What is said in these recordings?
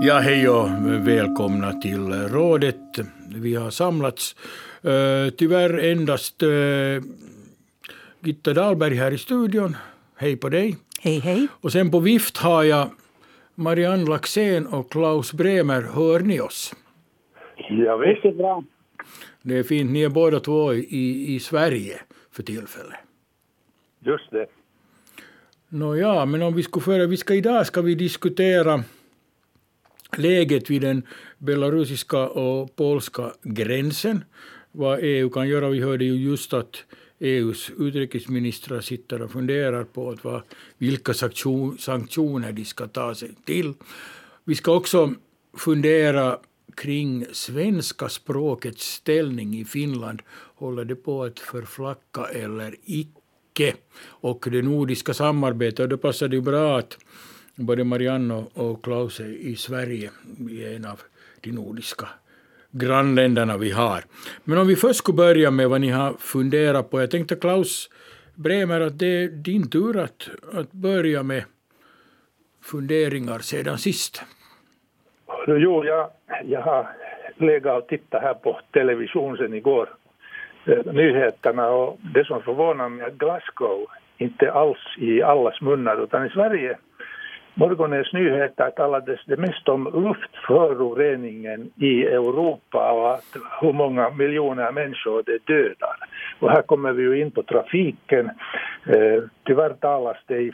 Ja, hej och välkomna till rådet. Vi har samlats, uh, tyvärr endast uh, Gitta Dahlberg här i studion. Hej på dig. Hej, hej. Och sen på vift har jag Marianne Laxén och Klaus Bremer. Hör ni oss? Ja, visst. bra. Det är fint. Ni är båda två i, i Sverige för tillfället. Just det. Nåja, men om vi skulle föra, vi ska idag ska vi diskutera läget vid den belarusiska och polska gränsen, vad EU kan göra. Vi hörde ju just att EUs utrikesministrar sitter och funderar på att vad, vilka sanktioner de ska ta sig till. Vi ska också fundera kring svenska språkets ställning i Finland. Håller det på att förflacka eller icke? Och det nordiska samarbetet, och då passar det ju bra att både Marianne och Klaus är i Sverige, i är en av de nordiska grannländerna vi har. Men om vi först skulle börja med vad ni har funderat på. Jag tänkte Klaus Bremer att det är din tur att, att börja med funderingar sedan sist. Jo, jag, jag har legat och tittat här på televisionen igår, eh, nyheterna och det som förvånar mig är att Glasgow inte alls i allas munnar utan i Sverige Morgonens nyheter talades det mest om luftföroreningen i Europa och att hur många miljoner människor det dödar. Och här kommer vi ju in på trafiken. Eh, tyvärr talas det i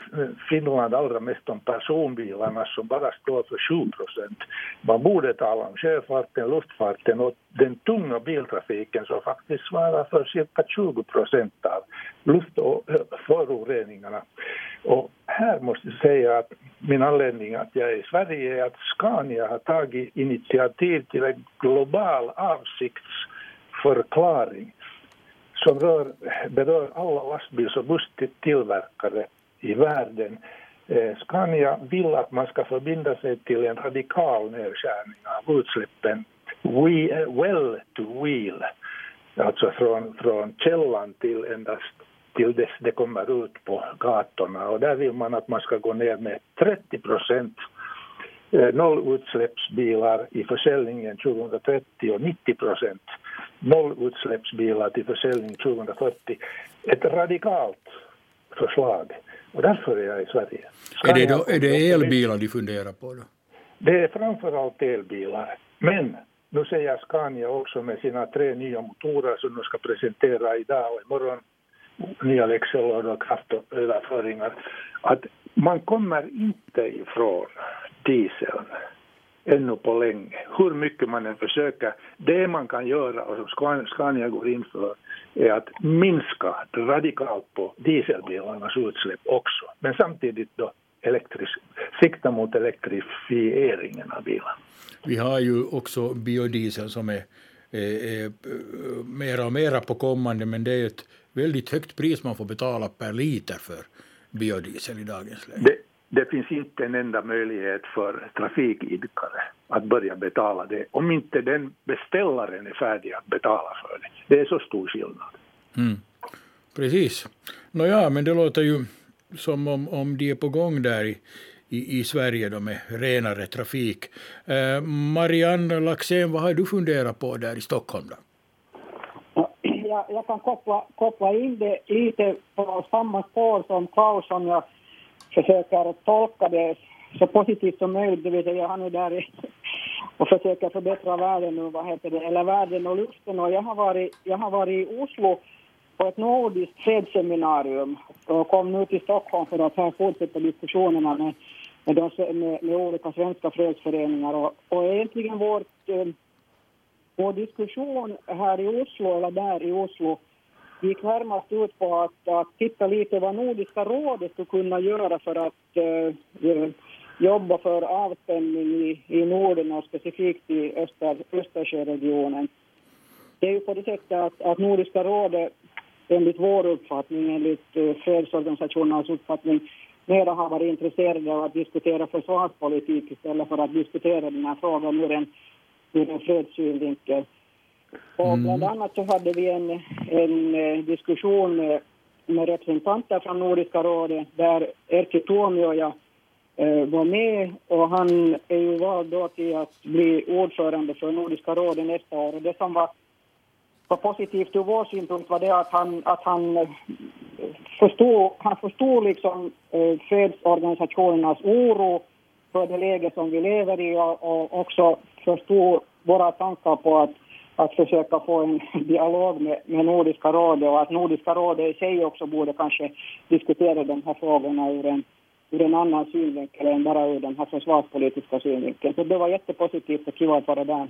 Finland allra mest om personbilarna som bara står för 7 procent. Man borde tala om sjöfarten, luftfarten och den tunga biltrafiken som faktiskt svarar för cirka 20 procent av luftföroreningarna. Och här måste jag säga att min anledning att jag är i Sverige är att Scania har tagit initiativ till en global avsiktsförklaring som rör, berör alla lastbils och busstillverkare i världen. Eh, Scania vill att man ska förbinda sig till en radikal nedskärning av utsläppen we, eh, well to wheel, alltså från, från källan till endast till dess det kommer ut på gatorna. Och där vill man att man ska gå ner med 30 procent eh, nollutsläppsbilar i försäljningen 2030 och 90 procent nollutsläppsbilar till försäljning 2040. Ett radikalt förslag. Och därför är jag i Sverige. är det, då, är det elbilar de funderar på? Då? Det är framförallt elbilar. Men nu säger Scania också med sina tre nya motorer som de ska presentera idag och imorgon nya växellådor och kraftöverföringar, att man kommer inte ifrån dieseln ännu på länge, hur mycket man än försöker. Det man kan göra, och som Scania går in för, är att minska radikalt på dieselbilarnas utsläpp också. Men samtidigt då elektrisk, sikta mot elektrifieringen av bilarna. Vi har ju också biodiesel som är, är, är mera och mera på kommande, men det är ett väldigt högt pris man får betala per liter för biodiesel i dagens läge. Det, det finns inte en enda möjlighet för trafikidkare att börja betala det om inte den beställaren är färdig att betala för det. Det är så stor skillnad. Mm. Precis. Nåja, men det låter ju som om, om de är på gång där i, i, i Sverige då med renare trafik. Eh, Marianne Laxén, vad har du funderat på där i Stockholm? Då? jag, jag kan koppla, koppla in det lite på samma spår som Klaus om jag försöker tolka det så positivt som möjligt. Det vill säga, jag är där och försöker förbättra världen och vad heter det, eller världen och luften. Och jag har varit, jag har varit i Oslo på ett nordiskt fredsseminarium och kom nu till Stockholm för att här fortsätta diskussionerna med, med, de, med, med olika svenska fredsföreningar. Och, och egentligen vårt eh, vår diskussion här i Oslo, eller där i Oslo, gick närmast ut på att, att titta lite vad Nordiska rådet skulle kunna göra för att uh, jobba för avspänning i, i Norden och specifikt i Öster, Östersjöregionen. Det är ju på det sättet att, att Nordiska rådet enligt vår uppfattning, enligt uh, fredsorganisationernas uppfattning, mera har varit intresserade av att diskutera försvarspolitik istället för att diskutera den här frågan ur en ur en fredssynvinkel. Och mm. bland annat så hade vi en, en eh, diskussion med, med representanter från Nordiska rådet där Erkki Tuomioja eh, var med och han är ju vald då till att bli ordförande för Nordiska rådet nästa år. Och det som var, var positivt ur vår synpunkt var det att han, att han eh, förstod, han förstod liksom eh, fredsorganisationernas oro för det läge som vi lever i och, och också förstod våra tankar på att, att försöka få en dialog med, med Nordiska rådet och att Nordiska rådet i sig också borde kanske diskutera de här frågorna ur en, ur en annan synvinkel än bara ur den här försvarspolitiska synvinkeln. Så det var jättepositivt och kul att vara där.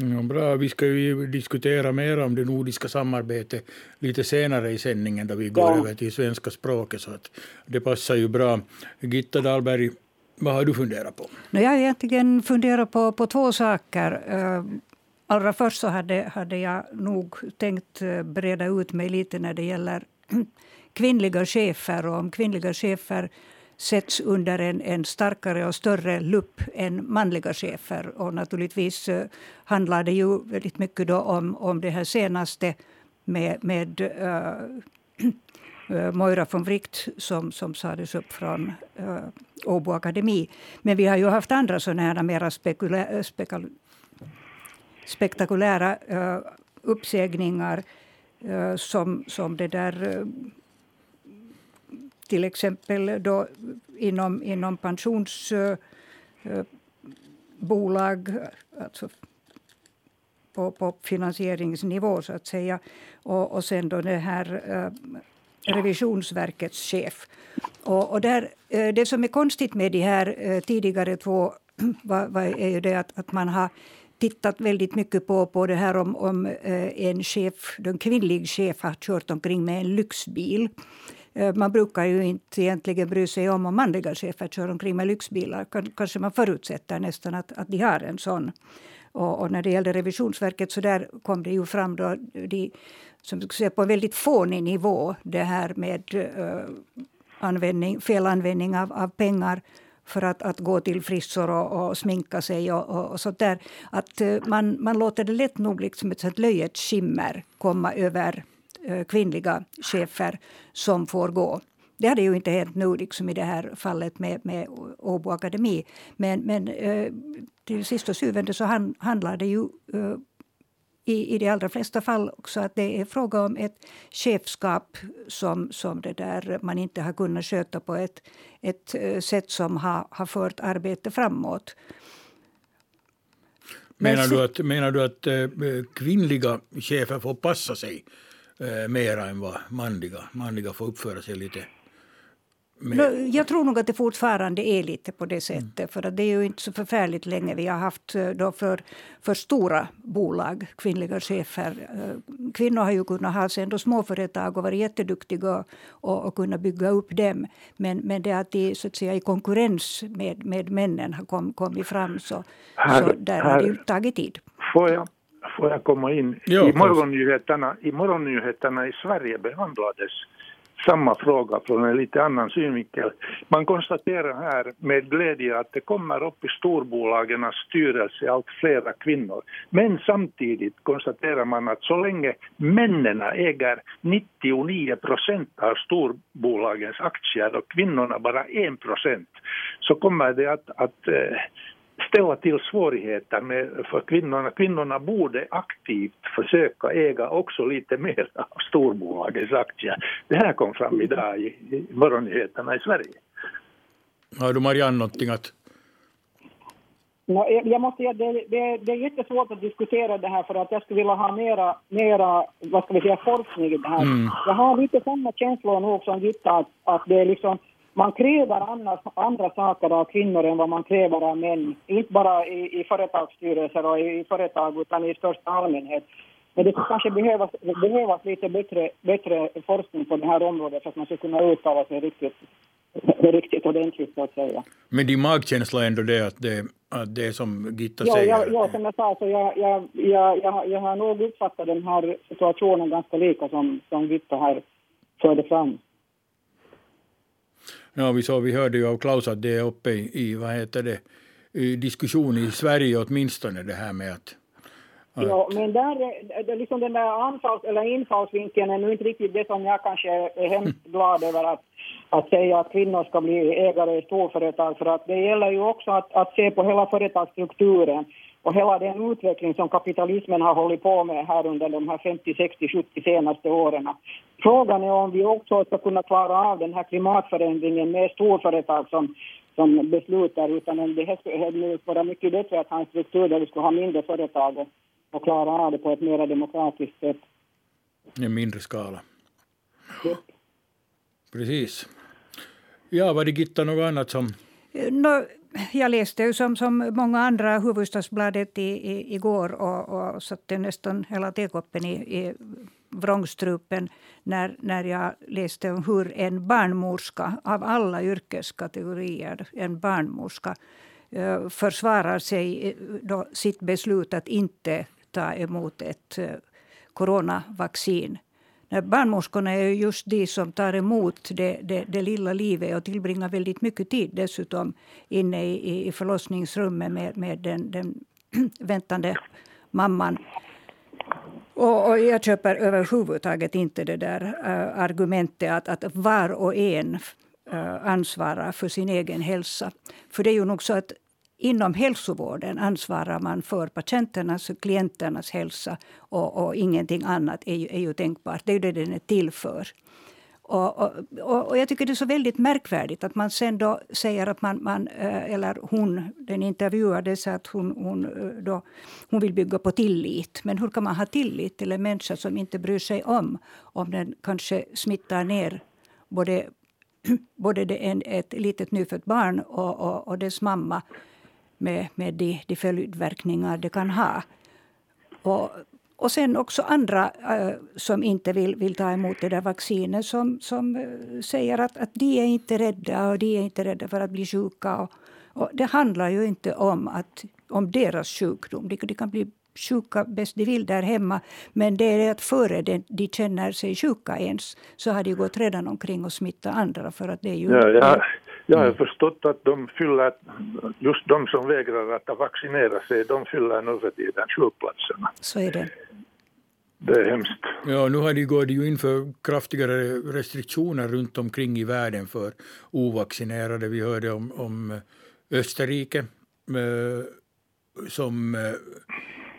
Ja, bra, vi ska ju diskutera mer om det nordiska samarbetet lite senare i sändningen då vi går ja. över till svenska språket så att det passar ju bra. Gitta Dahlberg, vad har du funderat på? Jag har egentligen funderat på, på två saker. Allra först så hade, hade jag nog tänkt eh, breda ut mig lite när det gäller kvinnliga chefer och om kvinnliga chefer sätts under en, en starkare och större lupp än manliga chefer. Och naturligtvis eh, handlar det ju väldigt mycket då om, om det här senaste med, med äh, Moira von Wright som, som sades upp från äh, Åbo Akademi. Men vi har ju haft andra sådana här mera spekula, spekul, spektakulära uh, uppsägningar uh, som, som det där uh, till exempel då inom, inom pensionsbolag, alltså på, på finansieringsnivå så att säga. Och, och sen då det här Revisionsverkets chef. Och, och där, det som är konstigt med de här tidigare två är ju det att, att man har tittat väldigt mycket på, på det här om, om eh, en chef, en kvinnlig chef har kört omkring med en lyxbil. Eh, man brukar ju inte egentligen bry sig om om manliga chefer kör omkring med lyxbilar. Kanske man förutsätter nästan att, att de har en sån. Och, och när det gällde Revisionsverket så där kom det ju fram då de som säga, på en väldigt fånig nivå det här med uh, användning, felanvändning av, av pengar för att, att gå till frissor och, och sminka sig och, och, och sånt där. Att eh, man, man låter det lätt nog liksom ett sånt löjets skimmer komma över eh, kvinnliga chefer som får gå. Det hade ju inte hänt nu liksom i det här fallet med, med Åbo Akademi. Men, men eh, till sist och syvende så han, handlar det ju i, i de allra flesta fall också att det är fråga om ett chefskap som, som det där man inte har kunnat sköta på ett, ett eh, sätt som har, har fört arbetet framåt. Menar du att, menar du att äh, kvinnliga chefer får passa sig äh, mera än vad manliga, manliga får uppföra sig lite men... Jag tror nog att det fortfarande är lite på det sättet. Mm. För att det är ju inte så förfärligt länge vi har haft eh, då för, för stora bolag kvinnliga chefer. Eh, kvinnor har ju kunnat ha sig ändå småföretag och varit jätteduktiga och, och kunnat bygga upp dem. Men, men det att de så att säga, i konkurrens med, med männen har kom, kommit fram så, här, så där här, har det ju tagit tid. Får jag, får jag komma in? Jo, I, morgonnyheterna, I morgonnyheterna i Sverige behandlades samma fråga från en lite annan synvinkel. Man konstaterar här med glädje att det kommer upp i storbolagens styrelse allt flera kvinnor. Men samtidigt konstaterar man att så länge männen äger 99 procent av storbolagens aktier och kvinnorna bara 1 procent så kommer det att, att eh, ställa till svårigheter med, för kvinnorna. Kvinnorna borde aktivt försöka äga också lite mer av storbolagens aktier. Det här kom fram idag i, i morgonnyheterna i Sverige. Har du Marianne någonting att jag måste säga, det, det, det är jättesvårt att diskutera det här för att jag skulle vilja ha mera, mera vad ska vi säga, forskning i det här. Mm. Jag har lite samma känslor nog som Gitta att, att det är liksom man kräver annars, andra saker av kvinnor än vad man kräver av män. Inte bara i, i företagsstyrelser och i, i företag utan i största allmänhet. Men det kanske behövas, behövas lite bättre, bättre forskning på det här området för att man ska kunna uttala sig riktigt, riktigt ordentligt så att säga. Men din magkänsla är ändå det att det, att det är som Gitta ja, säger? Ja, ja, som jag sa, så jag, jag, jag, jag, jag har nog uppfattat den här situationen ganska lika som, som Gitta här förde fram. Ja, vi, så, vi hörde ju av Klaus att det är uppe i, i vad heter det, i diskussion i Sverige åtminstone det här med att att... Ja, men där, det, liksom den där anfalls, eller infallsvinkeln är nu inte riktigt det som jag kanske är hemskt glad över att, att säga att kvinnor ska bli ägare i storföretag för att det gäller ju också att, att se på hela företagsstrukturen och hela den utveckling som kapitalismen har hållit på med här under de här 50, 60, 70 senaste åren. Frågan är om vi också ska kunna klara av den här klimatförändringen med storföretag som, som beslutar, utan om det skulle vara mycket bättre att ha en struktur där vi ska ha mindre företag och, och klara av det på ett mer demokratiskt sätt. En mindre skala. Ja. Precis. Ja, var det Gitta något annat som... No, jag läste ju som, som många andra Hufvudstadsbladet i, i, igår och, och satte nästan hela tekoppen i, i vrångstrupen när, när jag läste om hur en barnmorska av alla yrkeskategorier, en barnmorska eh, försvarar sig, eh, då, sitt beslut att inte ta emot ett eh, coronavaccin när barnmorskorna är just de som tar emot det, det, det, lilla livet och tillbringar väldigt mycket tid dessutom inne i, i förlossningsrummet med, med den, den väntande mamman. Och, och, jag köper överhuvudtaget inte det där uh, argumentet att, att var och en uh, ansvarar för sin egen hälsa. För det är ju nog så att inom hälsovården ansvarar man för patienternas och klienternas hälsa och, och ingenting annat är ju, är ju tänkbart. Det är ju det den är till för. Och, och, och, jag tycker det är så väldigt märkvärdigt att man sen då säger att man, man eh, eller hon, den intervjuade, sa att hon, hon, eh, då, hon vill bygga på tillit. Men hur kan man ha tillit till en människa som inte bryr sig om om den kanske smittar ner både, både det, en, ett litet nyfött barn och, och, och dess mamma med, med de, de följdverkningar det kan ha. Och, och sen också andra äh, som inte vill, vill ta emot det där vaccinet som, som äh, säger att, att de är inte rädda och de är inte rädda för att bli sjuka. Och, och det handlar ju inte om, att, om deras sjukdom. De, de kan bli sjuka bäst de vill där hemma. Men det är att före de, de känner sig sjuka ens så har de gått redan omkring och smittat andra. För att det är ju ja, ja. Jag har mm. förstått att de fyller, just de som vägrar att vaccinera sig, de fyller nu för tiden sjukplatserna. Så är det. Det är hemskt. Ja, nu har de gått ju in för kraftigare restriktioner runt omkring i världen för ovaccinerade. Vi hörde om, om Österrike eh, som eh,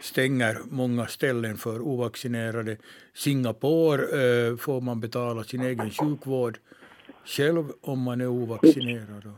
stänger många ställen för ovaccinerade. Singapore eh, får man betala sin egen sjukvård själv om man är ovaccinerad.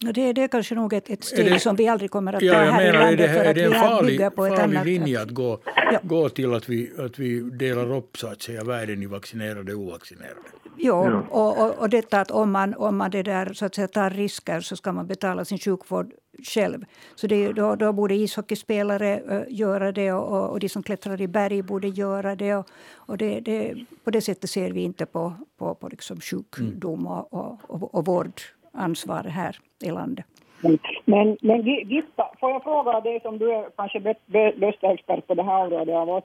Det, det är kanske nog ett, ett steg det, som vi aldrig kommer att ta ja, här menar, i landet. Är det, är det en farlig, farlig linje att gå, ja. gå till att vi, att vi delar upp så att säga, världen i vaccinerade och ovaccinerade? Jo, ja. och, och, och detta att om man, om man det där, så att säga, tar risker så ska man betala sin sjukvård själv. Så det, då, då borde ishockeyspelare uh, göra det och, och de som klättrar i berg borde göra det. Och, och det, det, på det sättet ser vi inte på, på, på liksom sjukdom och, och, och vårdansvar här i landet. Men, men Gitta, får jag fråga dig som du är kanske bästa expert på det här området av oss.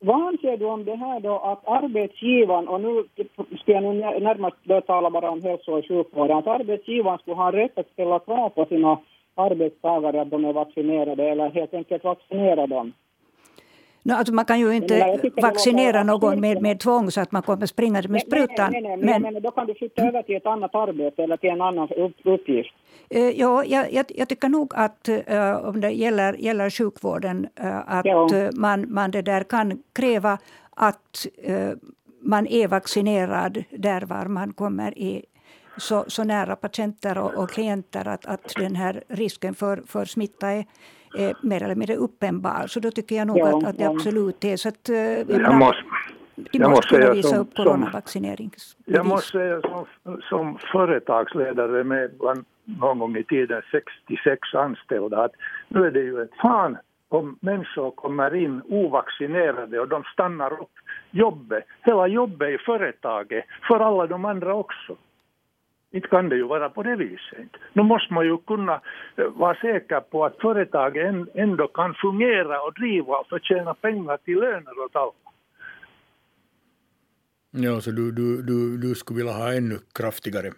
Vad anser du om det här då att arbetsgivaren, och nu ska jag nu närmast tala bara om hälso och sjukvården, att arbetsgivaren skulle ha rätt att ställa krav på sina arbetstagare att de är vaccinerade eller helt enkelt vaccinera dem? No, alltså man kan ju inte vaccinera någon med, med tvång så att man kommer springande med sprutan. Nej, nej, nej, men, men då kan du flytta över till ett annat arbete eller till en annan uppgift. Uh, ja, jag, jag, jag, tycker nog att uh, om det gäller, gäller sjukvården uh, att ja. man, man det där kan kräva att man är vaccinerad där var man kommer i så, så nära patienter och, och klienter att, att den här risken för, för smitta är, är mer eller mindre uppenbar. Så då tycker jag nog ja, att, att det absolut är så att... Eh, jag, jag måste, de måste, måste kunna visa upp coronavaccineringsbevis. Jag måste säga som, som företagsledare med bland, någon gång i tiden 66 anställda att nu är det ju ett fan om människor kommer in ovaccinerade och de stannar upp jobbet, hela jobbet i företaget, för alla de andra också. Inte kan det ju vara på det viset. Nu måste man ju kunna eh, vara säker på att företaget ändå kan fungera och driva och förtjäna pengar till löner åt alla. Ja, så du, du, du, du skulle vilja ha ännu kraftigare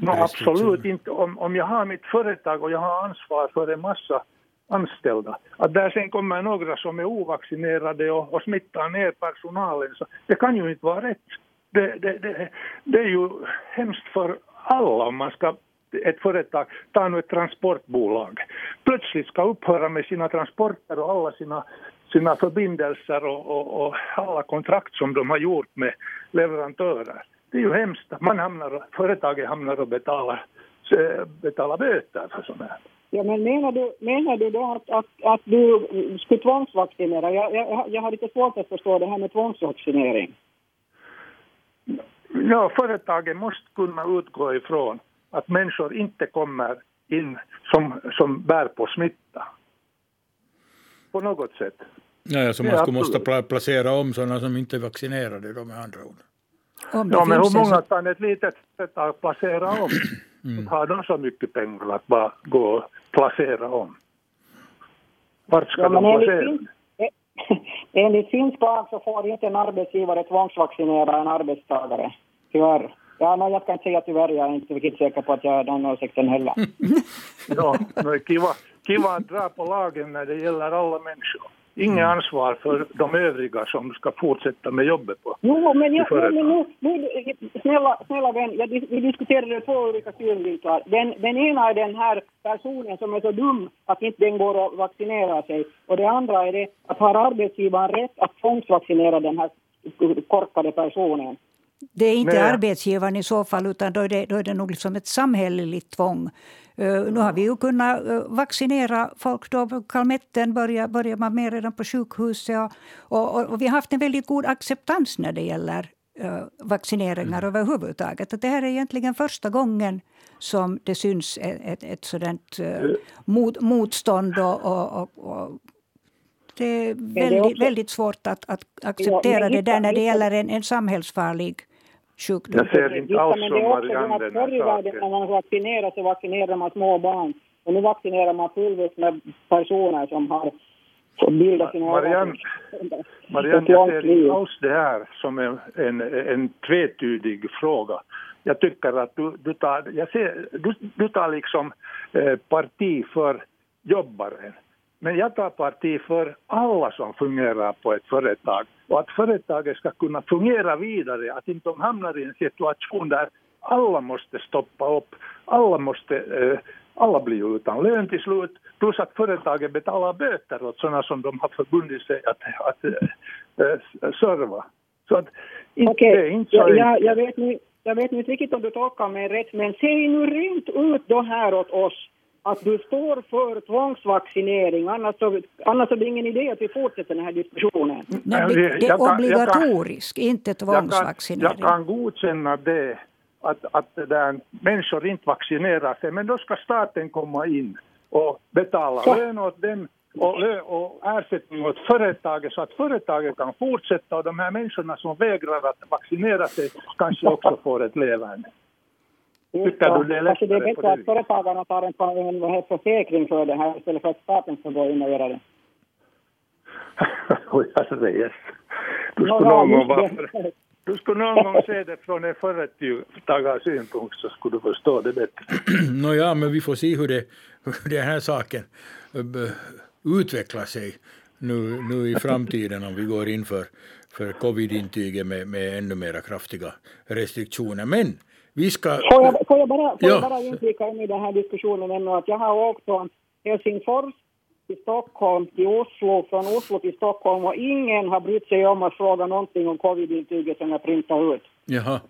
no, Absolut inte. Om, om jag har mitt företag och jag har ansvar för en massa anställda, att där sen kommer några som är ovaccinerade och, och smittar ner personalen, så det kan ju inte vara rätt. Det, det, det, det är ju hemskt för alla, om man ska ett företag, ta nu ett transportbolag, plötsligt ska upphöra med sina transporter och alla sina, sina förbindelser och, och, och alla kontrakt som de har gjort med leverantörer. Det är ju hemskt. Man hamnar, företaget hamnar och betalar, betalar böter för sånt här. Ja, men menar du, menar du då att, att, att du skulle tvångsvaccinera? Jag, jag, jag har lite svårt att förstå det här med tvångsvaccinering. Ja, företagen måste kunna utgå ifrån att människor inte kommer in som, som bär på smitta. På något sätt. Ja, så man skulle måste placera om sådana som inte är vaccinerade då med andra ord. Om ja, men hur många kan ett litet företag placera om? Mm. Har de så mycket pengar att bara gå och placera om? Vart ska ja, de placera? Enligt finsk lag så får inte en arbetsgivare tvångsvaccinera en arbetstagare. Tyvärr. Ja, nej, jag kan inte säga tyvärr, jag är inte riktigt säker på att jag är den åsikten heller. ja, men kiva, kiva att dra på lagen när det gäller alla människor. Inget mm. ansvar för de övriga som ska fortsätta med jobbet på Jo, men, jag, men nu, nu, snälla, snälla vän, jag, vi diskuterade två olika synvinklar. Den, den ena är den här personen som är så dum att inte den går och vaccinerar sig. Och det andra är det att har arbetsgivaren rätt att tvångsvaccinera den här korkade personen? Det är inte Nej. arbetsgivaren i så fall, utan då är det, då är det nog liksom ett samhälleligt tvång. Uh, nu har vi ju kunnat uh, vaccinera folk. Då Kalmetten börjar, börjar man med redan på sjukhuset. Och, och, och, vi har haft en väldigt god acceptans när det gäller uh, vaccineringar mm. överhuvudtaget. Att det här är egentligen första gången som det syns ett, ett, ett sådant mot, motstånd. och, och det är väldigt, väldigt svårt att, att acceptera ja, det där när det gäller en, en samhällsfarlig sjukdom. Jag ser inte alls som Marianne Förr i världen när man vaccinerade så vaccinerade man små barn. Och nu vaccinerar man fullvis med personer som har fått bilda sina Marianne, Marianne jag ser inte alls det här som en, en, en tvetydig fråga. Jag tycker att du, du tar, jag ser, du, du tar liksom eh, parti för jobbaren. Men jag tar parti för alla som fungerar på ett företag och att företaget ska kunna fungera vidare, att inte de hamnar i en situation där alla måste stoppa upp, alla måste, eh, alla blir utan lön till slut, plus att företaget betalar böter åt sådana som de har förbundit sig att, att äh, serva. Så att inte, okay. inte så jag, jag, jag, vet nu, jag vet inte riktigt om du tolkar mig rätt, men säg nu rent ut då här åt oss att du står för tvångsvaccinering, annars så, annars är det ingen idé att vi fortsätter den här diskussionen. Nej, det, det är obligatoriskt, inte tvångsvaccinering. Jag kan, jag kan godkänna det, att, att där människor inte vaccinerar sig, men då ska staten komma in och betala så. lön åt dem och, lö, och ersättning åt företaget så att företaget kan fortsätta och de här människorna som vägrar att vaccinera sig kanske också får ett levande. Tycker du det är lättare? det är bättre att företagarna tar en, en försäkring för det här istället för att staten ska gå in och göra det. Alltså det är Du skulle någon gång vara du skulle någon gång se det från en företagarsynpunkt så skulle du förstå det bättre. Nåja, men vi får se hur, det, hur den här saken eh, utvecklar sig nu, nu i framtiden om vi går in för, för covid-intyget med, med ännu mer kraftiga restriktioner. Men vi ska... Får jag, får jag bara, får ja. jag bara inflika in i den här diskussionen ännu att jag har åkt från Helsingfors till Stockholm till Oslo, från Oslo till Stockholm och ingen har brytt sig om att fråga någonting om covid-intyget som jag printar ut. Jaha.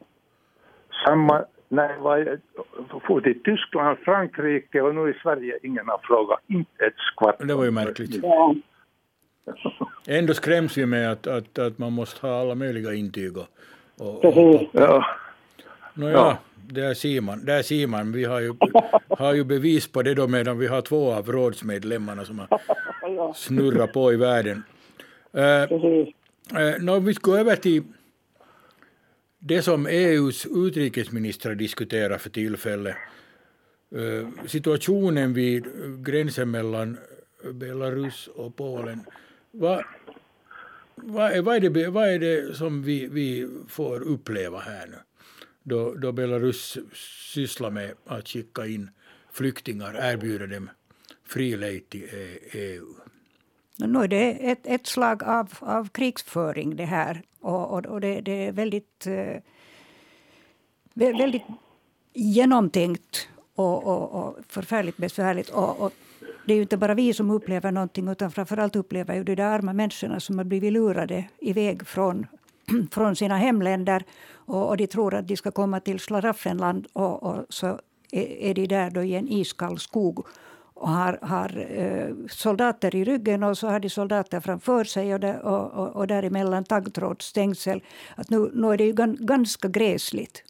Samma, nej, var for till Tyskland, Frankrike och nu i Sverige, ingen har frågat, inte ett skvatt. Det var ju märkligt. Ja. Ändå skräms vi med att, att, att man måste ha alla möjliga intyg och, och, Precis. Och, ja. Nåja, ja. där ser man. Där ser man. Vi har ju, har ju bevis på det då medan vi har två av rådsmedlemmarna som har snurrat på i världen. Uh, uh, no, vi ska över till det som EUs utrikesministrar diskuterar för tillfället. Uh, situationen vid gränsen mellan Belarus och Polen. Vad, vad, är, vad, är, det, vad är det som vi, vi får uppleva här nu? Då, då Belarus sysslar med att skicka in flyktingar, erbjuda dem fri lejd till EU. Nu är det ett, ett slag av, av krigsföring det här. Och, och, och det, det, är väldigt, eh, väldigt genomtänkt och, och, och förfärligt besvärligt. Och, och, det är ju inte bara vi som upplever någonting utan framförallt upplever ju de där arma människorna som har blivit lurade iväg från, från sina hemländer. Och, och de tror att de ska komma till Slaraffenland och, och så är, de där då i en iskall skog och har, har eh, soldater i ryggen och så har de soldater framför sig och, där, och, och, och däremellan taggtrådsstängsel. Att nu, nu är det ju ganska gräsligt.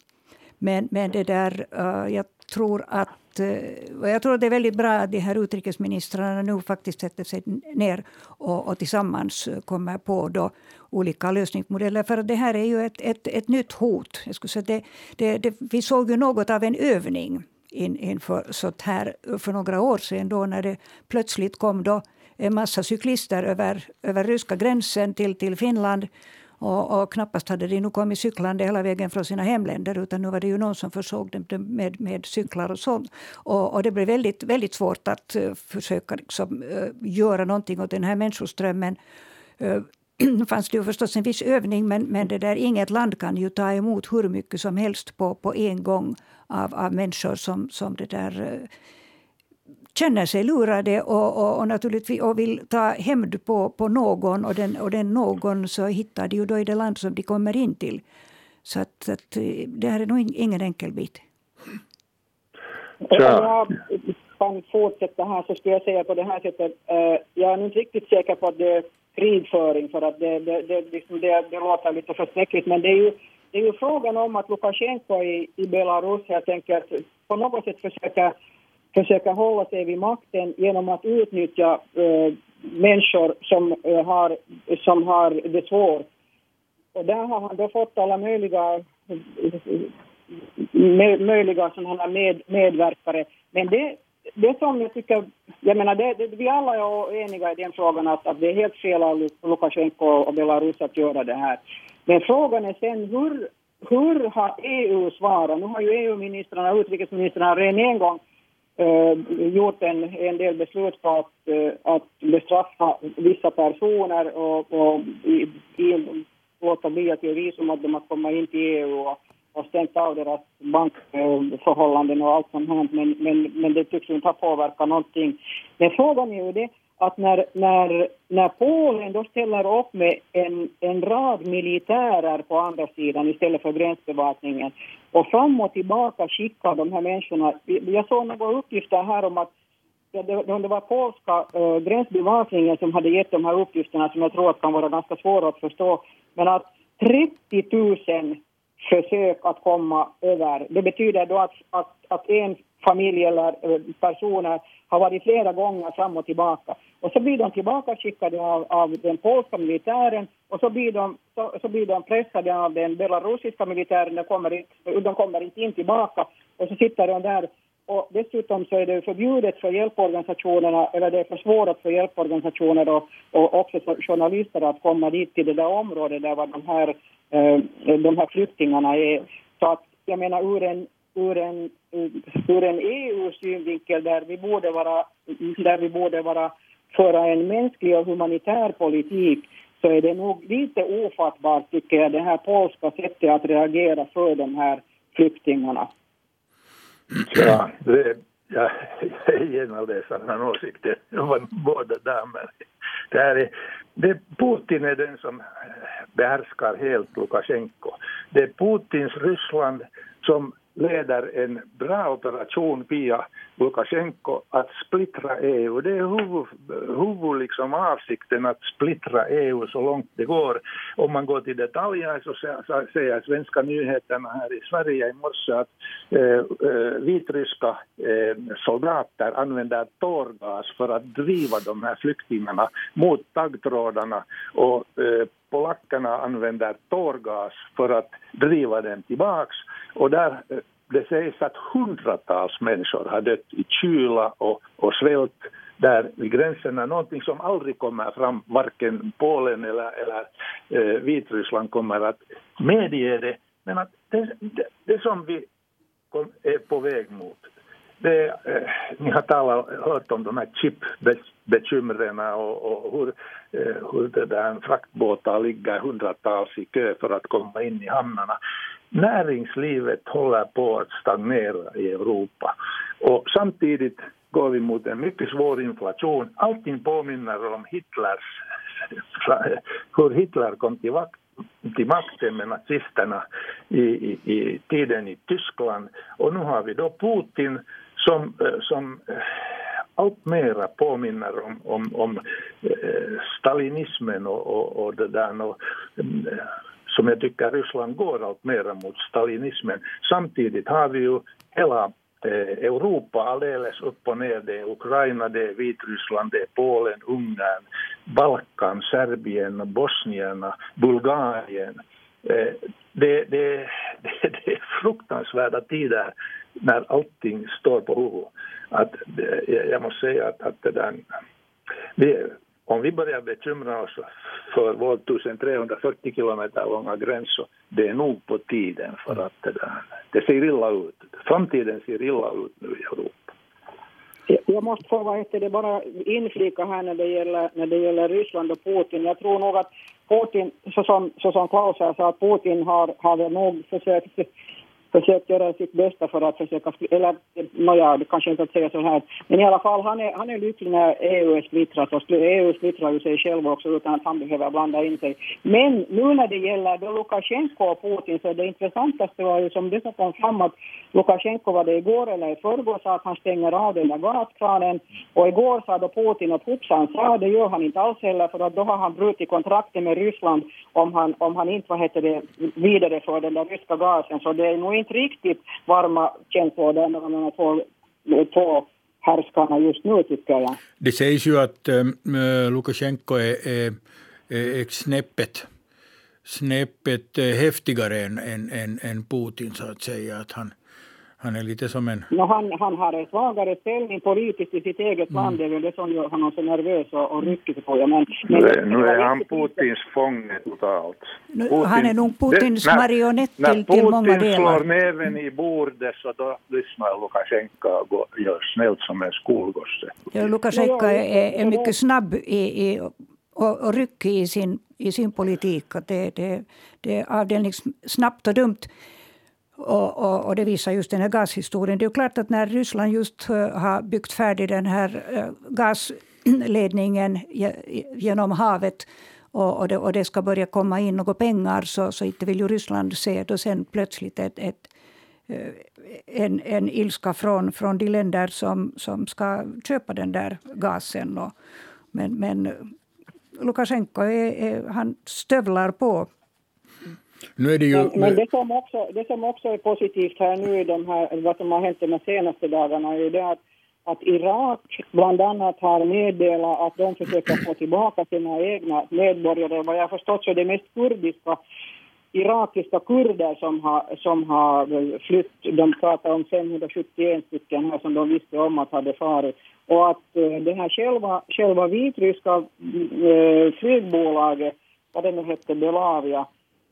Men, men det där, uh, jag tror att uh, jag tror att det är väldigt bra att de här utrikesministrarna nu faktiskt sätter sig ner och, och tillsammans kommer på då olika lösningsmodeller. För det här är ju ett, ett, ett nytt hot. Jag skulle säga det, det, det, vi såg ju något av en övning in, inför sånt här för några år sedan då när det plötsligt kom då en massa cyklister över, över ryska gränsen till, till Finland. Och, och knappast hade de nu kommit cyklande hela vägen från sina hemländer utan nu var det ju någon som försåg dem med, med cyklar och sånt. Och, och det blev väldigt, väldigt svårt att uh, försöka liksom, uh, göra någonting åt den här människoströmmen. Uh, fanns det ju förstås en viss övning men, men det där, inget land kan ju ta emot hur mycket som helst på, på en gång av, av människor som, som det där eh, känner sig lurade och, och, och, naturligtvis, och vill ta hämnd på, på någon och den, och den någon så hittar de ju då i det land som de kommer in till. Så att, att eh, det här är nog ingen enkel bit. Ja. Jag kan fortsätta här så skulle jag säga på det här sättet. Eh, jag är inte riktigt säker på att det är krigföring för att det, det, det, liksom det, det låter lite förskräckligt men det är ju det är ju frågan om att Lukasjenko i, i Belarus helt enkelt på något sätt försöker, försöker hålla sig vid makten genom att utnyttja eh, människor som, eh, har, som har det svårt. Och där har han då fått alla möjliga, med, möjliga sådana med, medverkare. Men det, det som jag tycker, jag menar det, det, vi alla är eniga i den frågan att, att det är helt fel av Lukasjenko och Belarus att göra det här. Men frågan är sen hur, hur har EU svarat? Nu har ju EU-ministrarna, utrikesministrarna redan en gång eh, gjort en, en del beslut på att, eh, att bestraffa vissa personer och, och i, i, låta bli att ge visum att de att komma in till EU och, och stängt av deras bankförhållanden och allt sånt här. Men, men, men det tycks inte ha påverkat någonting. Men frågan är ju det att när, när, när Polen då ställer upp med en, en rad militärer på andra sidan istället för gränsbevakningen och fram och tillbaka skickar de här människorna. Jag såg några uppgifter här om att det, det var polska eh, gränsbevakningen som hade gett de här uppgifterna som jag tror att kan vara ganska svåra att förstå. Men att 30 000 försök att komma över, det betyder då att, att, att en familj eller eh, personer har varit flera gånger fram och tillbaka. Och så blir de tillbaka skickade av, av den polska militären och så blir, de, så, så blir de pressade av den belarusiska militären. De kommer, de kommer inte in tillbaka och så sitter de där. Och dessutom så är det förbjudet för hjälporganisationerna, eller det är försvårat för hjälporganisationer och, och också för journalister att komma dit till det där området där de här, eh, de här flyktingarna är. Så att jag menar ur en ur en, ur en EU-synvinkel där vi borde vara, där vi borde vara föra en mänsklig och humanitär politik så är det nog lite ofattbart, tycker jag, det här polska sättet att reagera för de här flyktingarna. Ja, det, ja, jag är en av dessa åsikter, båda damer. det här är, det, Putin är den som behärskar helt Lukasjenko. Det är Putins Ryssland som leder en bra operation via Lukasjenko att splittra EU. Det är huvud, huvud liksom avsikten att splittra EU så långt det går. Om man går till detaljer så säger svenska nyheterna här i Sverige i morse att eh, eh, vitryska eh, soldater använder tårgas för att driva de här flyktingarna mot taggtrådarna och eh, polackerna använder tårgas för att driva dem tillbaks och där eh, det sägs att hundratals människor har dött i kyla och, och svält där vid gränserna, någonting som aldrig kommer fram, varken Polen eller, eller eh, Vitryssland kommer att medge det. Men att det, det, det som vi kom, är på väg mot, det, eh, ni har talat, hört om de här bekymren och, och hur, eh, hur det där fraktbåtar ligger hundratals i kö för att komma in i hamnarna. Näringslivet håller på att stagnera i Europa och samtidigt går vi mot en mycket svår inflation. Allting påminner om Hitlers, hur Hitler kom till, till makten med nazisterna i, i, i, tiden i Tyskland. Och nu har vi då Putin som, eh, som eh, allt mera påminner om, om, om eh, stalinismen och, och, och det där. Och, eh, som jag tycker Ryssland går allt mera mot stalinismen. Samtidigt har vi ju hela eh, Europa alldeles upp och ner. Det är Ukraina, det är Vitryssland, det är Polen, Ungern, Balkan, Serbien, Bosnien, Bulgarien. Det, det, det, det är fruktansvärda tider när allting står på huvudet. Att, eh, jag måste säga att, att det där, vi, om vi börjar bekymra oss för vår 1340 kilometer långa gräns så det är nog på tiden för att det, där, det ser illa ut. Framtiden ser illa ut nu i Europa. Jag måste få vad heter det, bara inflika här när det, gäller, när det gäller Ryssland och Putin. Jag tror nog att Putin, så som, så som Klaus sa, att Putin har, har nog försökt försökt göra sitt bästa för att försöka, eller nåja, det kanske inte att säga så här, men i alla fall han är, han är lycklig när EU är splittrat och EU splittrar ju sig själv också utan att han behöver blanda in sig. Men nu när det gäller då Lukasjenko och Putin så det intressantaste var ju som det som kom fram att Lukasjenko var det igår eller i förrgår sa att han stänger av den där gaskranen. Och igår sa då Putin att hoppsan sa det gör han inte alls heller för att då har han brutit kontraktet med Ryssland om han, om han inte vad heter det vidareför den där ryska gasen. Så det är nog inte riktigt varma känslor där mellan de två, två härskarna just nu tycker jag. Det sägs ju att äh, Lukasjenko är, är, är snäppet, snäppet eh, häftigare än, än, än, än Putin så att säga. Att han, han är lite som en... No, han, han har en svagare ställning politiskt i sitt eget mm. land. Det är väl det som gör honom så nervös och, och ryckig på. Men, men, nu, nu är han Putins fånge totalt. Putin, han är nog Putins det, marionett till, till många delar. När Putin slår näven i bordet så då lyssnar Lukasjenko och gör snällt som en skolgosse. Ja, Lukasjenko är, är mycket snabb i, i och, och ryckig i sin, i sin politik. Det, det, det är avdelningssnabbt och dumt. Och, och, och, det visar just den här gashistorien. Det är klart att när Ryssland just eh, har byggt färdigt den här eh, gasledningen genom havet och, och, det, och det ska börja komma in några pengar så, så inte vill ju Ryssland se då sen plötsligt ett, ett, eh, en, en ilska från, från de länder som, som ska köpa den där gasen. Och, men, men Lukasjenko är, är, han stövlar på nu är det ju... Men, men det, som också, det som också är positivt här nu i de här, vad som har hänt de senaste dagarna är det att, att Irak bland annat har meddelat att de försöker få tillbaka sina egna medborgare. Vad jag har förstått så är det mest kurdiska irakiska kurder som har, som har flytt. De pratar om 571 stycken här som de visste om att hade farit. Och att uh, det här själva, själva vitryska uh, flygbolaget, vad det nu hette, Belavia,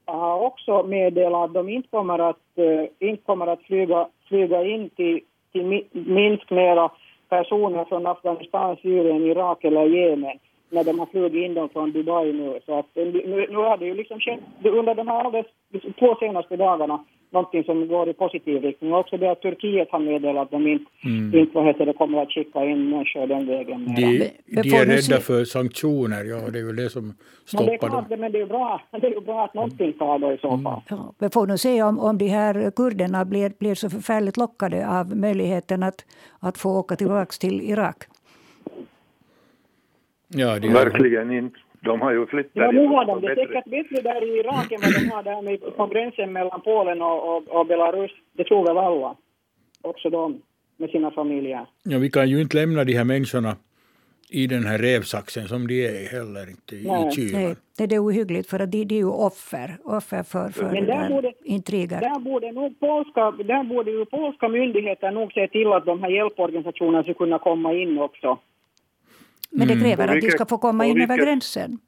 har också meddelat att de inte kommer att, uh, inte kommer att flyga, flyga in till, till Minsk mera personer från Afghanistan, Syrien, Irak eller Jemen när de har flugit in dem från Dubai nu. Så att, eh, nu, nu har det ju liksom skett under de här alldeles, två senaste dagarna någonting som går i positiv riktning. Också det att Turkiet har meddelat att de inte, mm. inte vad heter det, kommer att skicka in människor den vägen. De, de är rädda för sanktioner, ja det är väl det som stoppar men det är klart, dem. Men det är, bra, det är ju bra att någonting tar då i så fall. Mm. Ja, vi får nu se om, om de här kurderna blir, blir så förfärligt lockade av möjligheten att, att få åka tillbaka till Irak. Ja, det Verkligen inte. De har ju flyttat. Ja, nu har de det säkert bättre där i Irak än vad de har där med, på gränsen mellan Polen och, och, och Belarus. Det tror väl alla. Också de med sina familjer. Ja, vi kan ju inte lämna de här människorna i den här rävsaxen som de är heller inte i, Nej. kylan. Nej, det är ohyggligt för de, de är ju offer, offer för, för Men där borde, intriger. Där borde, nog polska, där borde ju polska myndigheter nog se till att de här hjälporganisationerna ska kunna komma in också. Men det mm. kräver mm. att de ska få komma in vilket, över gränsen.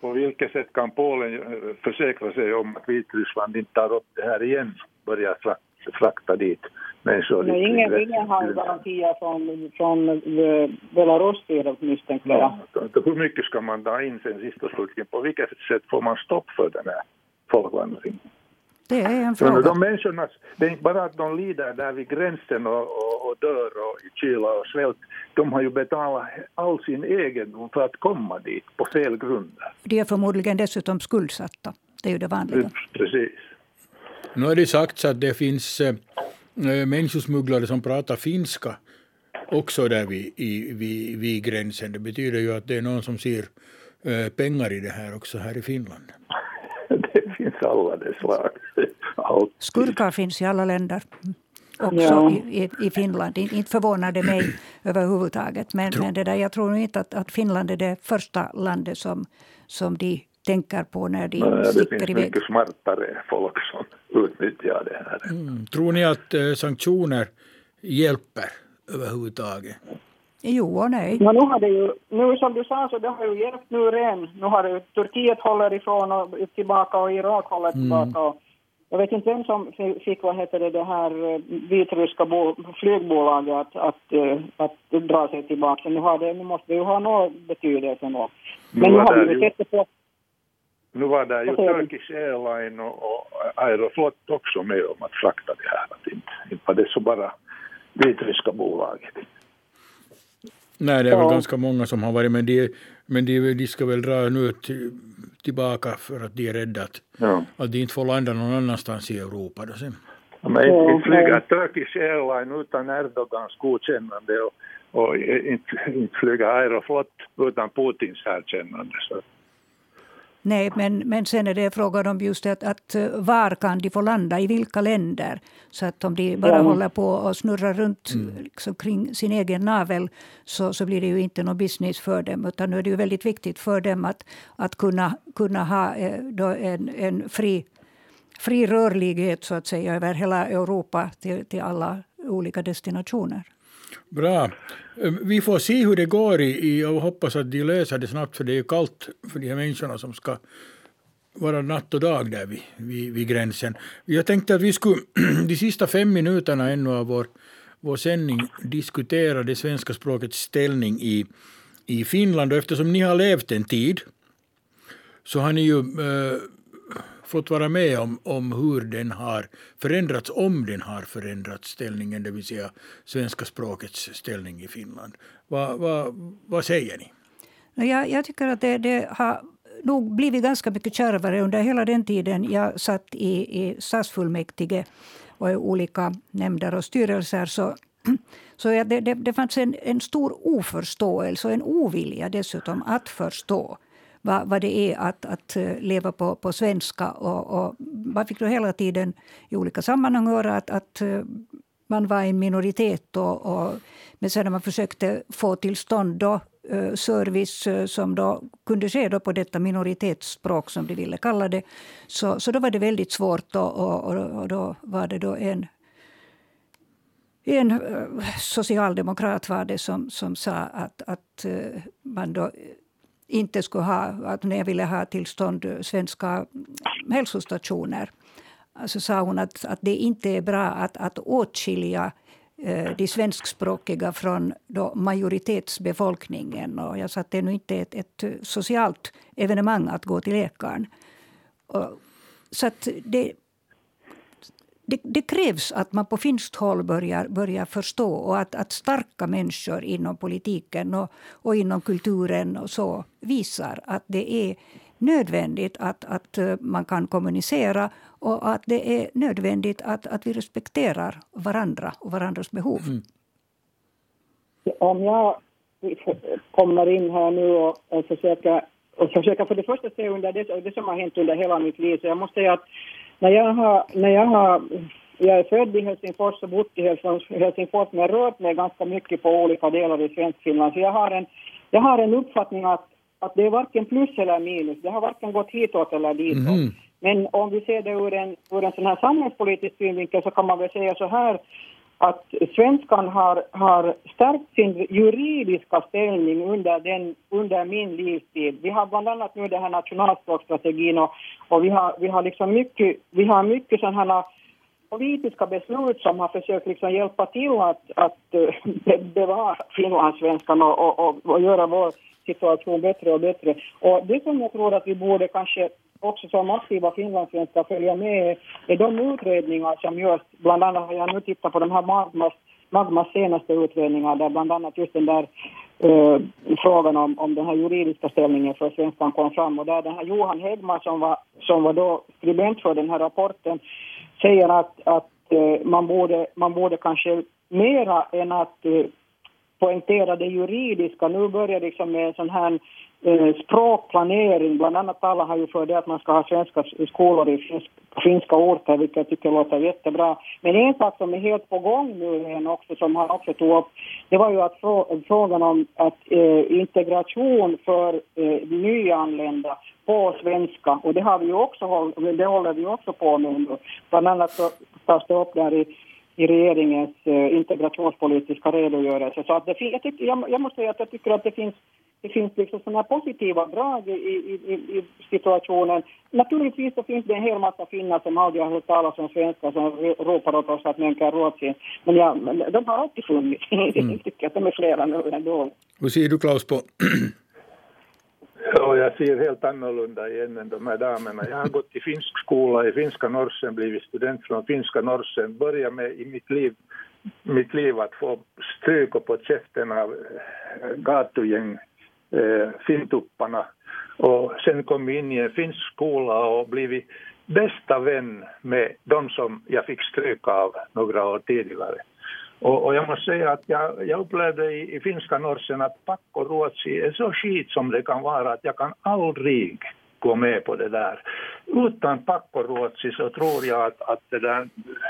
På vilket sätt kan Polen försäkra sig om att Vitryssland inte tar upp det här igen? Börjar frakta dit människor. Ingen, ingen har garantier från, från eh, Belarus sida misstänker jag. Ja, hur mycket ska man ta in sen sist och slutligen? På vilket sätt får man stopp för den här folkvandringen? Det är en fråga. de människorna, det är inte bara att de lider där vid gränsen och, och, och dör och i kyla och svält. De har ju betalat all sin egendom för att komma dit på fel grunder. De är förmodligen dessutom skuldsatta. Det är ju det vanliga. Precis. Nu har det sagts att det finns äh, människosmugglare som pratar finska också där vid, i, vid, vid gränsen. Det betyder ju att det är någon som ser äh, pengar i det här också här i Finland. Det finns alla de slag. Skurkar finns i alla länder. Också Ja. i, i, Finland. In- Inte förvånar det mig överhuvudtaget. Men, men det där, jag tror inte att, att Finland är det första landet som, som de tänker på när de Ja, Det sticker finns iväg. mycket smartare folk som utnyttjar det här. Mm. Tror ni att äh, sanktioner hjälper överhuvudtaget? Jo och nej. Men nu har det ju, nu som du sa så det har ju hjälpt nu redan. Nu har det ju, Turkiet håller ifrån och tillbaka och Irak håller tillbaka. Och jag vet inte vem som fi- fick, vad heter det, det här eh, vitryska bo, flygbolaget att, att, eh, att dra sig tillbaka. Nu, har det, nu måste det ju ha någon betydelse då. Men Nu nu var har det vi ju sett det på Nu var det ju? Turkish Airline och, och Aeroflot också med om att frakta det här. Att inte, inte var det så bara vitryska bolaget. Nej, det är väl Ja. ganska många som har varit, men de, men de, de ska väl dra nu till, tillbaka för att de är rädda att, Ja. att de inte får landa någon annanstans i Europa. Då sen. Men Ja, inte, inte flyga. Turkish Airline utan Erdogans godkännande och, och inte, inte flyga Aeroflot utan Putins erkännande. Så. Nej, men, men sen är det frågan om just att, att eh, var kan de få landa, i vilka länder. Så att om de bara Ja. håller på och snurrar runt liksom, kring sin egen navel så, så blir det ju inte någon business för dem. Utan nu är det ju väldigt viktigt för dem att, att kunna, kunna ha eh, då en, en fri, fri rörlighet så att säga över hela Europa till, till alla olika destinationer. Bra. Ehm, vi får se hur det går i, och hoppas att de löser det snabbt för det är ju kallt för de här människorna som ska vara natt och dag där vid, vid, vid gränsen. Jag tänkte att vi skulle de sista fem minuterna ännu av vår, vår sändning diskutera det svenska språkets ställning i, i Finland. Och eftersom ni har levt en tid så har ni ju äh, fått vara med om, om hur den har förändrats, om den har förändrats ställningen, det vill säga svenska språkets ställning i Finland. Vad, vad, vad säger ni? Jag, jag tycker att det, det har nog blivit ganska mycket kärvare under hela den tiden jag satt i, i stadsfullmäktige och i olika nämnder och styrelser. Så, så ja, det, det, det fanns en, en stor oförståelse och en ovilja dessutom att förstå vad, vad det är att, att eh, leva på, på svenska. Och, och man fick då hela tiden i olika sammanhang höra att, att eh, man var en minoritet. Och, och, men sen när man försökte få till stånd då, eh, service eh, som då kunde ske då på detta minoritetsspråk, som de ville kalla det, så, så då var det väldigt svårt. Då, och, och, och då var det då en en socialdemokrat var det som, som sa att, att man då inte skulle ha, att när jag ville ha tillstånd eh, svenska eh, hälsostationer så sa hon att, att det inte är bra att, att åtskilja eh, de svenskspråkiga från då majoritetsbefolkningen. Och jag sa att det är nu inte ett, ett socialt evenemang att gå till läkaren. Och, så att det, det, det krävs att man på finskt håll börjar, börjar förstå och att, att starka människor inom politiken och, och inom kulturen och så visar att det är nödvändigt att, att eh, man kan kommunicera och att det är nödvändigt att, att vi respekterar varandra och varandras behov. Om jag kommer in här nu och, och försöker, och försöker för det första se under det, det som har hänt under hela mitt liv, så jag måste säga att när jag har, när jag har jag är född i Helsingfors och bott i Helsingfors, men rört mig ganska mycket på olika delar i Svenskfinland. Så jag har en, jag har en uppfattning att, att det är varken plus eller minus. Det har varken gått hitåt eller ditåt. Mhm. Men om vi ser det ur en, ur en sån här samhällspolitisk synvinkel så kan man väl säga så här att svenskan har, har stärkt sin juridiska ställning under, den, under min livstid. Vi har bland annat nu den här nationalspråkstrategin och, och vi har, vi har liksom mycket, vi har mycket sådana politiska beslut som har försökt liksom hjälpa till att, att eh, bevara finlandssvenskan och, och, och, och göra vår situation bättre och bättre. Och det som jag tror att vi borde kanske också som aktiva finlandssvenskar följa med är de utredningar som görs. Bland annat har jag nu tittat på de här Magmas, Magmas senaste utredningar där bland annat just den där eh, frågan om, om den här juridiska ställningen för svenskan kom fram och där den här Johan Hedman som var, som var då skribent för den här rapporten säger att, att eh, man, borde, man borde kanske mera än att eh, poängtera det juridiska. Nu börjar liksom med en sån här eh, språkplanering. Bland annat talar han ju för det att man ska ha svenska skolor i finsk, finska orter, vilket jag tycker låter jättebra. Men en sak som är helt på gång nu igen också, som han också tog upp, det var ju att frå frågan om att eh, integration för eh, nyanlända på svenska, och det har vi ju också, det håller vi också på med nu. Bland annat så tas det upp där i i regeringens eh, integrationspolitiska redogörelse. Så att det, jag, tycker, jag, jag måste säga att jag tycker att det finns det finns liksom sådana positiva drag i, i, i, i situationen. Naturligtvis så finns det en hel massa finnar som aldrig har hört talas om svenska som ropar åt oss att mänka rådsin. Men ja, de har alltid funnits. Mm. jag tycker att de är flera nu ändå. Hur ser du Klaus på Ja, jag ser helt annorlunda igen än de här damerna. Jag har gått i finsk skola i finska Norsen, blivit student från finska Norsen, börjat med i mitt liv, mitt liv att få stryk på käften av eh, gatugäng eh, fintupparna och sen kom vi in i en finsk skola och blivit bästa vän med de som jag fick stryk av några år tidigare. Och, och, jag måste säga att jag, jag upplevde i, i finska norsen att pakkoruotsi är så skit som det kan vara att jag kan aldrig gå med på det där. Utan pakkoruotsi så tror jag att, att det där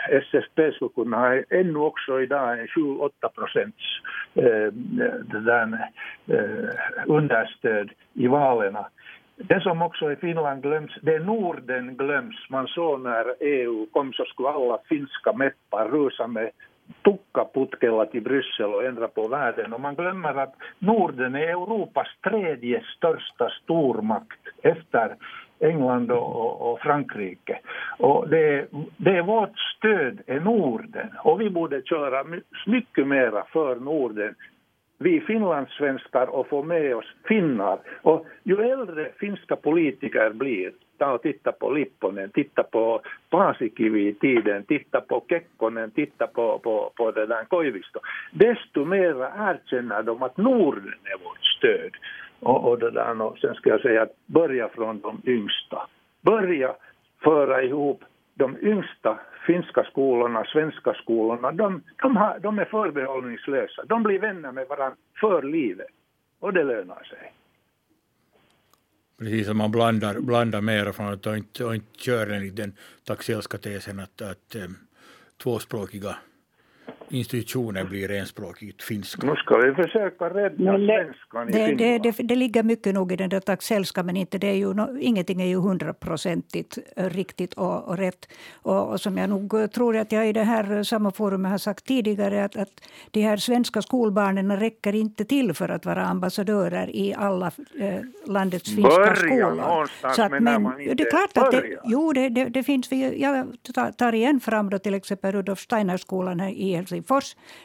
SFP skulle kunna ha ännu också idag en 7-8 procents eh, det där, eh, understöd i valen. Det som också i Finland glöms, det är Norden glöms. Man såg när EU kom så skulle alla finska meppar rusa med tukkaputkella till Bryssel och ändra på världen. Och man glömmer att Norden är Europas tredje största stormakt efter England och, och Frankrike. Och det, det är vårt stöd är Norden och vi borde köra mycket mera för Norden vi finlandssvenskar och få med oss finnar. Och ju äldre finska politiker blir, ta och titta på Lipponen, titta på Paasikivi i tiden, titta på Kekkonen, titta på, på, på det där Koivisto, desto mer erkänner de att Norden är vårt stöd. Och, och det där, och sen ska jag säga att börja från de yngsta. Börja föra ihop de yngsta finska skolorna, svenska skolorna, de, de, har, de är förbehållningslösa. De blir vänner med varandra för livet. Och det lönar sig. Precis som man blandar, blandar mera från att inte, och inte kör enligt den taxelska tesen att, att tvåspråkiga institutionen blir enspråkigt finska. Nu ska vi försöka rädda det, svenskan i det, det, det, det, ligger mycket nog i den där taxelska men inte det är ju, no, ingenting är ju hundraprocentigt eh, riktigt och, och rätt. Och, och, som jag nog tror att jag i det här samma forumet har sagt tidigare att, att de här svenska skolbarnen räcker inte till för att vara ambassadörer i alla eh, landets finska Börja skolor. Så att, men, men man inte det är klart att det, jo, det, det, det finns. Vi, jag tar igen fram då till exempel Rudolf Steiner-skolan här i Helsingfors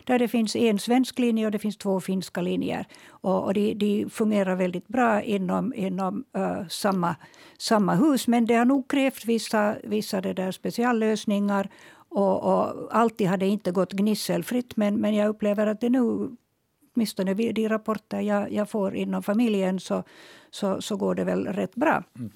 där det finns en svensk linje och det finns två finska linjer. Och, och de, de fungerar väldigt bra inom, inom uh, samma, samma hus. Men det har nog krävt vissa, vissa det där speciallösningar. Och, och alltid har det inte gått gnisselfritt men, men jag upplever att det nu åtminstone de rapporter jag, jag får inom familjen så, så, så går det väl rätt bra. Mm.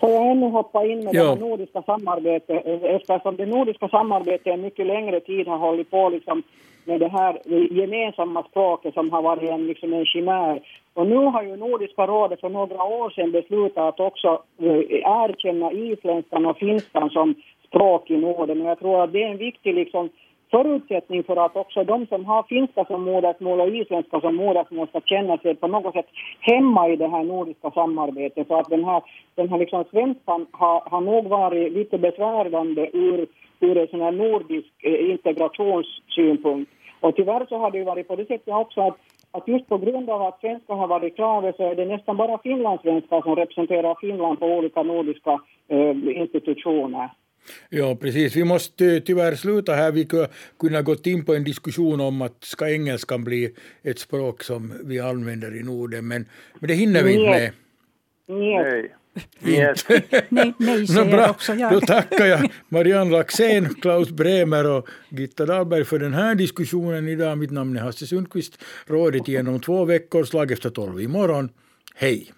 Får jag ännu hoppa in med Ja. det nordiska samarbetet eftersom det nordiska samarbetet en mycket längre tid har hållit på liksom med det här gemensamma språket som har varit en, liksom en chimär. Och nu har ju Nordiska rådet för några år sedan beslutat att också eh, erkänna isländskan och finskan som språk i Norden. Och jag tror att det är en viktig liksom, förutsättning för att också de som har finska som modersmål och isländska som modersmål ska känna sig på något sätt hemma i det här nordiska samarbetet. Så att den här, den här liksom svenskan har, har nog varit lite besvärande ur, ur en sån här nordisk eh, integrationssynpunkt. Och tyvärr så har det ju varit på det sättet också att, att just på grund av att svenska har varit kravet så är det nästan bara finlandssvenskar som representerar Finland på olika nordiska eh, institutioner. Ja, precis. Vi måste tyvärr sluta här. Vi kunde gått in på en diskussion om att ska engelskan bli ett språk som vi använder i Norden, men, men det hinner vi inte med. Nej. Yes. nej, nej säger no, bra. också jag. Då tackar jag Marianne Laxén, Klaus Bremer och Gitta Dahlberg för den här diskussionen idag. Mitt namn är Hasse Sundqvist. Rådet igen om två veckor, slag efter tolv imorgon. Hej!